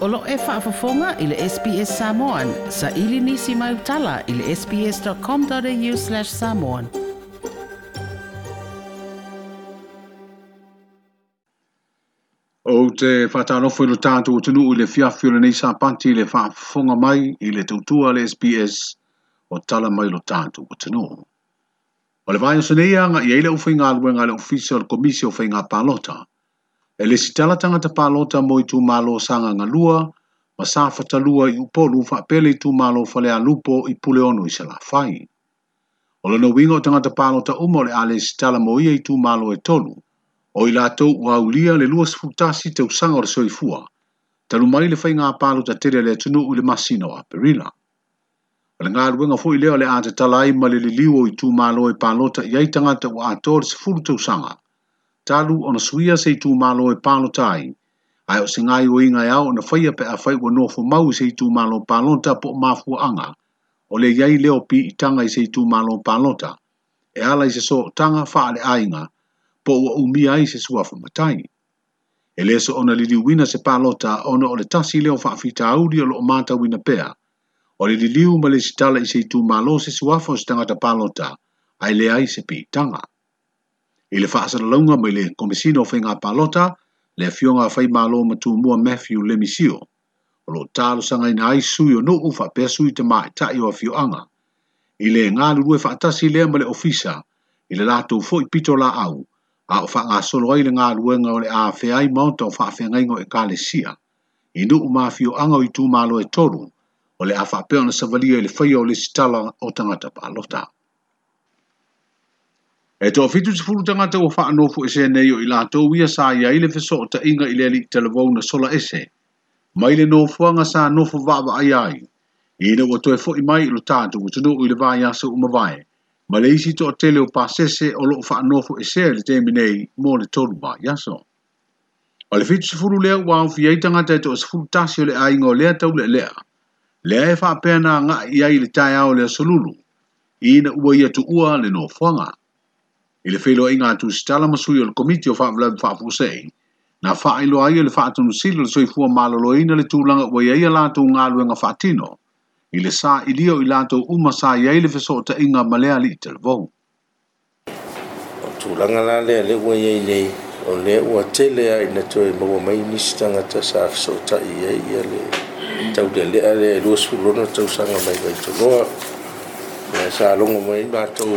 Olo e whaafafonga i ile SBS Samoan. Sa ili nisi mai utala i le sbs.com.au slash samoan. O te whatalofo ilo tātou tunu i le fiafi le nei panti i whaafafonga mai ile le tautua le SBS o tala mai lo tātou o tunu. O le vāio seneia nga i eile uwhainga alwe nga le ofisa o le palota. e le si tala tangata pālota mo i tū mālo sanga ngalua, lua, ma sā fatalua i upolu whapele i tū mālo whalea lupo i pule ono i se la whai. O le no wingo tangata pālota umore a le si tala mo i tū mālo e tolu, o i lātou ua ulia le lua sifutasi te usanga o le soifua, talu mai le whai ngā pālota tere le tunu u le masino a perila. O le ngā ruenga fu i leo le ata talai ma le liliu o i tū mālo e pālota i ai tangata ua ato le sifuru te usanga, talu o na suia se tu malo e palo tai. Ai o se ngai o inga iau na whaia pe a whai wa nofo mau se tu malo palota po mafua anga. O le iai leo pi i tanga i se tu malo palota. E ala i se so tanga whaale ainga po ua umi ai se suafu matai. E le so ona liliu wina se palota ona o le tasi leo whaafita auri o lo o mata wina pea. O le liliu ma le sitala i se tu malo se suafu o se tangata palota ai le ai se pi tanga i le faasalalauga mai le komisina o faiga palota le afioga fai malo ma tumua matthew lemisio o loo talosagaina ai sui o nuu faapea sui tamā itaʻi o afioaga i le galulue faatasi lea ma le ofisa i le latou foʻi pito laau a o faagasolo ai le galuega o le afea ai ma ota o faafeagaiga e o ekalesia i nuu mafioaga o itumālo e tolu o le a faapea ona savalia i le faia o le sitala o tagata palota E tō fitu te furu tangata o wha anō fu ese nei o i lātou ia sā ia ile fiso o ta inga i leli televou na sola ese. Mai le nō fuanga sā nō fu vāwa ai ai. I ina wa tō e fo i mai ilo tātu wa tunu ui le vāi asa uma vāe. Ma le isi tō tele o pāsese o loko wha anō fu ese le tēmi nei mō le tōru mā iaso. O le fitu te furu lea ua au fi ei tangata e tō se furu tasi o le a inga o lea tau le lea. Lea e wha pēna ngā i ai le tai au le solulu. I ina ua ia tu ua le nō fuanga. i le feiloaiga atusitala ma sui o le komiti o faavelalu faafusei na faailoa ia le o le soifua malōlōina le tulaga ua iai a latou galuega faatino i le sa ilia o i latou uma sa iai le fesootaʻiga ma lea alii televou tulaga la lea le ua iai lei o lea ua tele ai na toe maua mai nisi tagata sa fesootaʻi iai ia le taulelea lea i lua tausaga mai vaitoloa na sa alogo mai latou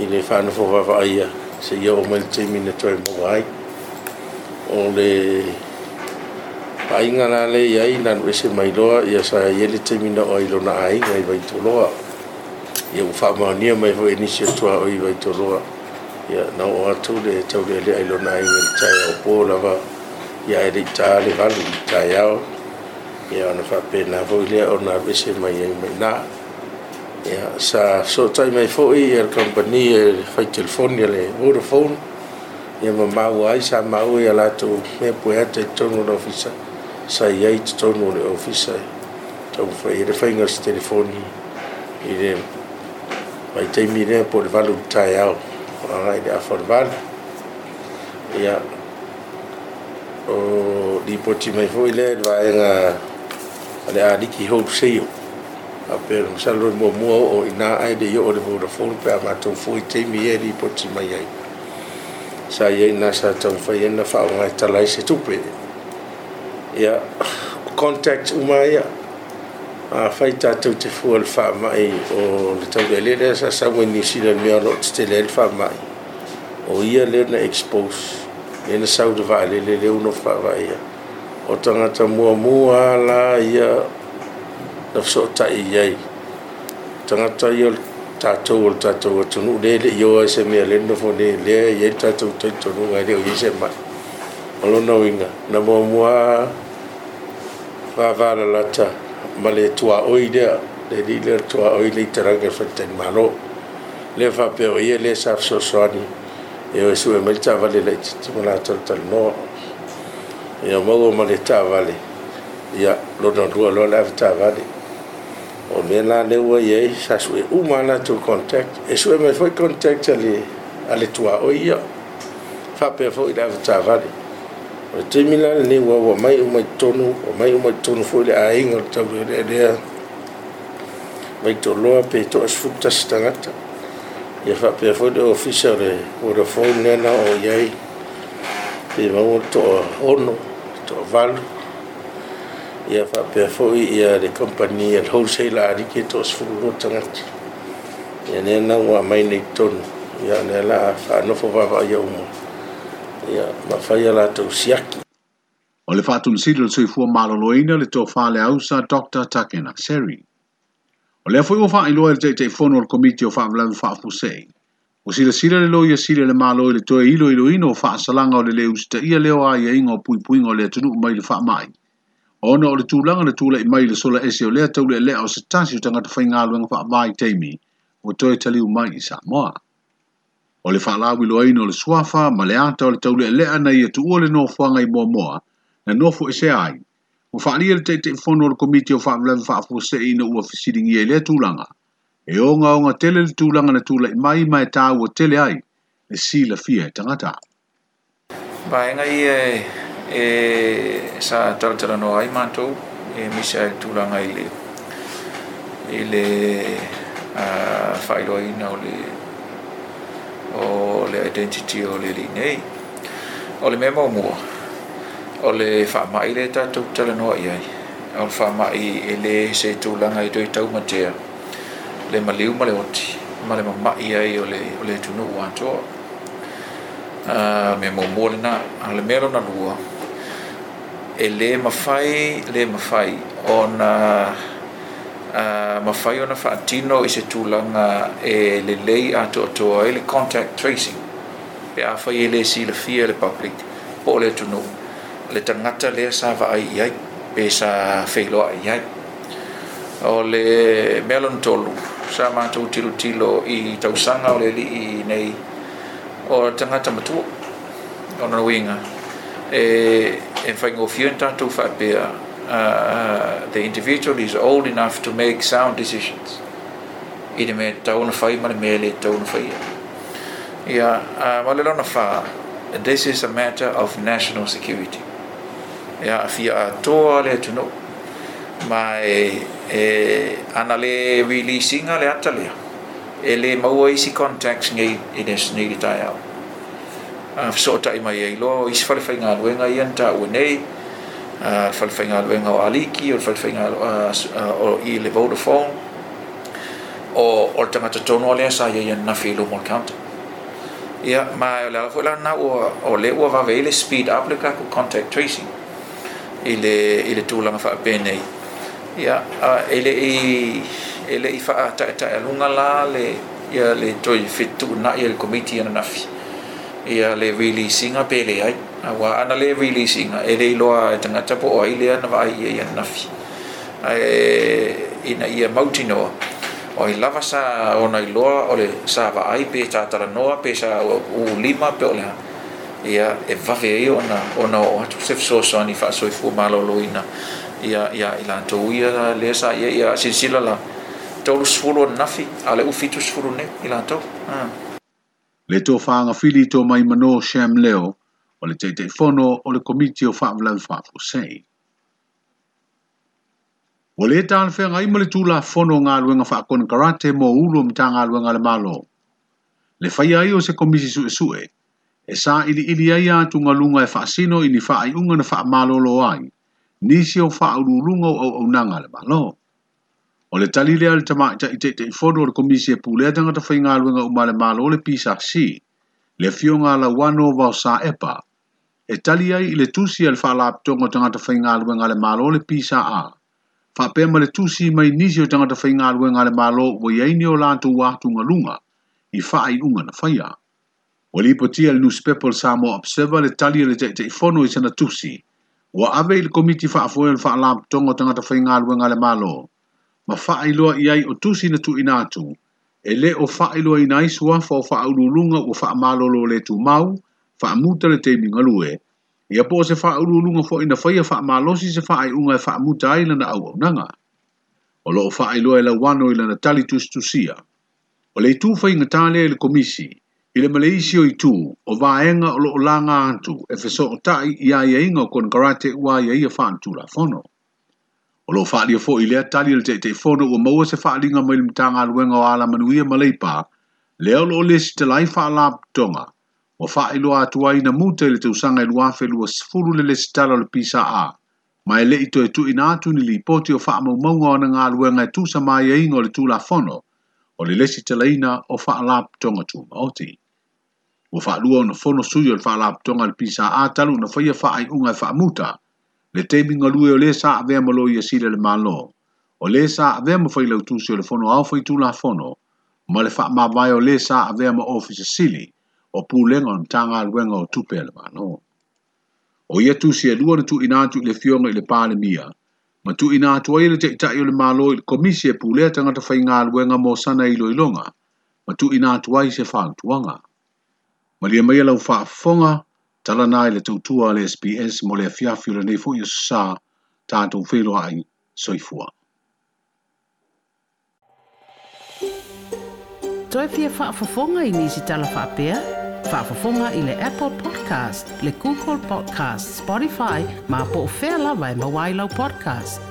i le whanau fo wha whaia se i o mwil te mine toi mo wai o le painga la le i ai nan wese mai loa i a sa i ele te mine o ilo na ai ngai vai to loa i o wha maonia mai fo enisio tua o i vai to loa i a o atu le tau le ele ilo na ai ngai tai au po la va i a ere ta le valu i tai au i a ona wha pena fo i lea o na wese mai mai naa ya sa so tai mai fo i company e fa telefonia le vodafone phone ya ma ma wai sa ma wai e ala to me po ya te tonu no ofisa sa ya i tonu le ofisa to fa i refinga se telefoni i re mai te mi re po le valu tai au ala i da for val ya o di poti mai fo le va en a le a di ki see pero sa lo mo mo o ina ai de yo de vodo fon pe ma to foi te mi e di poti mai ai sa ye e na sa to foi na fa o ai tala se tu pe ya contact umai a fai ta to te fu al fa mai o le to de le sa sa mo ni si le mi alo te le fa mai o ia le na expose le na sa o de va le le le uno fa va ia o tanga ta mo mo ala ia lafso'ota i ai tagata ia tatou o le tatou atunuu lē le'io ai se mea leno fone lea iai le tatou taitonuga ai leo iai se mai o lona uiga na muamua favalalata ma le tuaoi lea le lii lea tuaoi le itaraga e faitaimalo lea faapeo ia lea sa fesoasoani e o e mai le tavale lai titimu latou ia maua ma le tavale ia lona lua loa le afe tavale E, o me la le ua ia i sa sue uma latou contact e sue mai foi contact ale ale tuaʻo ia faapea foʻi le avatavale o taimi la lenei ua ua mai uma itonu ua mai uma itonu foʻi le aiga o le taule lealea maitoloa pe toʻasufulutasi tagata ia faapea foʻi le ofisa o le vodafone na oo iai pe maua le toʻaono toʻavalu ia whapea fōi ia re company at wholesale a rike tō sifuku no tangati. Ia nea nangu a mai nei tonu. Ia nea la a whanofo wawa ia umu Ia ma whai ala tau siaki. O le whātun siri le suifua maloloina le tō le ausa Dr. Takena Seri. O le fwoi i loa le teitei fono al komiti o faa vlamu faa fusei. O le sila le loia sila le malo le toe ilo ilo ino fa salanga o le le ustia ia leo a ia ingo pui pui ingo le atunu mai le fa mai ona o le tulaga le i mai i le sola ese o lea tauleʻeleʻa o se tasi o tagata faigaluega faamai taimi ua toe u mai i samoa o le faalauiloaina o le suafa ma le ata o le tauleʻeleʻa na ia tuua le nofoaga i moamoa na nofo esea ai ua faaalia le fono o le komiti o faavelave faafuaseʻi ina ua fesiligia i e lea tulaga e ogaoga tele le tulaga na tūla i mai mai e tāua tele ai e si silafia e tagata e e sa tala no ai manto e misa e tūranga ile ile a failo ai na ole o le identity o le nei o le memo o mua o le whaama ile tātou tala no ai ai o le whaama i e se tūranga i doi tau matea le maliu male oti ma le mamai ai o le, o le tunu uantoa uh, me mō mōrena a le mero na rua e le mafai le mafai ona a uh, mafai ona fa tino i se tulanga e le lei ato to e le contact tracing pe a fa ele si le fie le public po le tuno le tangata le sa va ai ai pe sa feilo ai ai o le melon tolu sa ma tu tilo tilo i tausanga o le li i nei o tangata matu ona winga e eh, in Fangofjunta to uh, uh, the individual is old enough to make sound decisions. Ine me tauna fai may it tauna fai. Ia, malelona fa, this is a matter of national security. Ia, afia atoa le to know, my e eh, ana le releasinga le atalea. E le maua isi contacts ngai ines nigi tai Ah, fesoota i mai ai loa o isi faalefaigaluega ia ni taua nei le ah, faalefaigaluega o aliki o le faalefaigaloo ah, i le vodaphone o o le tagata tonoa lea sa iai ana nafi i luma o le counter ia ma e o le ala foi lana ua o lē ua vavei le speed up le kako contact tracing i le i le tulaga faape nei ia e leʻi e leʻi faataʻetaʻe aluga la le ia le toe fetuunaʻi a le komiti ana nafi ia le releasinga pele ai awa ana le releasinga e le loa e tanga tapo o ile ana vai e ia nafi e ina ia mauti noa o i lava sa o nai loa o le sa va ai pe tatara noa pe sa u lima pe o leha ia e vave e ona ona o atu sef so so ni fa so i fuma lo ina ia ia ila to ia le sa ia ia sisila la tolu sfulu nafi ale u fitu sfulu ne ila to ah le tō whaanga whiri tō mai mano Sham Leo o le teitei whono o le komiti o whaavlau whaafo sei. O le tāna whaanga ima le tūla whono ngā luenga whaakona karate mō ulu am tā ngā luenga le malo. Le whai ai o se komisi su sue, e sā ili ili ai atu ngā lunga e whaasino i ni whaai unga na whaamalolo ai, nisi o whaaurulunga o au nanga le malo. O le tali lea le tamak ta ite te ifono le komisi e pulea tanga ta fai ngalwe nga umale malo o le pisa si, le fio nga la wano vao sa epa. E tali ai ile tusi al fala aptongo tanga ta fai ngalwe le malo o le pisa a. Fa le tusi mai nisi o tanga ta fai ngalwe le malo wa yaini o lantu watu nga lunga, i faa i unga na faya. O li poti al newspaper samo observa le tali le te te ifono i sana tusi. Wa ave le komiti fa afoel fa la aptongo tanga ta fai ngalwe nga le malo ma whaailoa i ai o tusi na tu inatu, e le o whaailoa i nai sua fa o whaululunga o whaamalolo le tu mau, whaamuta le te mingalue, e a po se whaululunga fo ina whaia whaamalosi se whaaiunga e whaamuta ai lana au au nanga. O lo o whaailoa e la wano i lana tali tusia. O le tu fai tāle e le komisi, i le maleisi o i tu, o vaenga o lo o langa antu, e feso o tai i aia e inga o kon karate ua ia e ia whaantula fono o lo faali o foʻi lea tali le taʻitaʻi fono ua maua se faaaliga mai le matagaluega o alamanuia ma leipa lea o loo lesi talai faalapotoga ua faailoa atu ai na muta i le tausaga e luafelua sefulu le lesitala o le pisaa ma e leʻi toe tuuina atu ni lipoti o faamaumauga ona galuega e tusa maiaiga e o le tulafono o le lesi talaina o faalapotoga tumaoti ua faaalua ona fono sui o le faalapotoga le pisaa taluna faia faaaiʻuga e faamuta fa Le te minga lue o le sa avea malo ia e sile le malo. O le sa avea ma failau tusi o le fono au fai la fono. Ma le faa mawai o le sa avea ma ofisa sili. O pūlenga on tanga luenga o tupe le malo. O ia tusi e lua na tu inatu le fionga i le pāle mia. Ma tu inatu ai le te itai o le malo i le komisi e pūlea tangata fai ngā luenga sana ilo ilonga. Ma tu inatu ai se whāntuanga. Ma lia mai lau fonga, tala nai le tautua le SPS mo le fiafio le nefo i sa tātou whelo ai soifua. Toi pia whaafafonga i nisi tala whaapea? Whaafafonga i le Apple Podcast, le Google Podcast, Spotify, ma po o whea lawai e ma wailau podcast.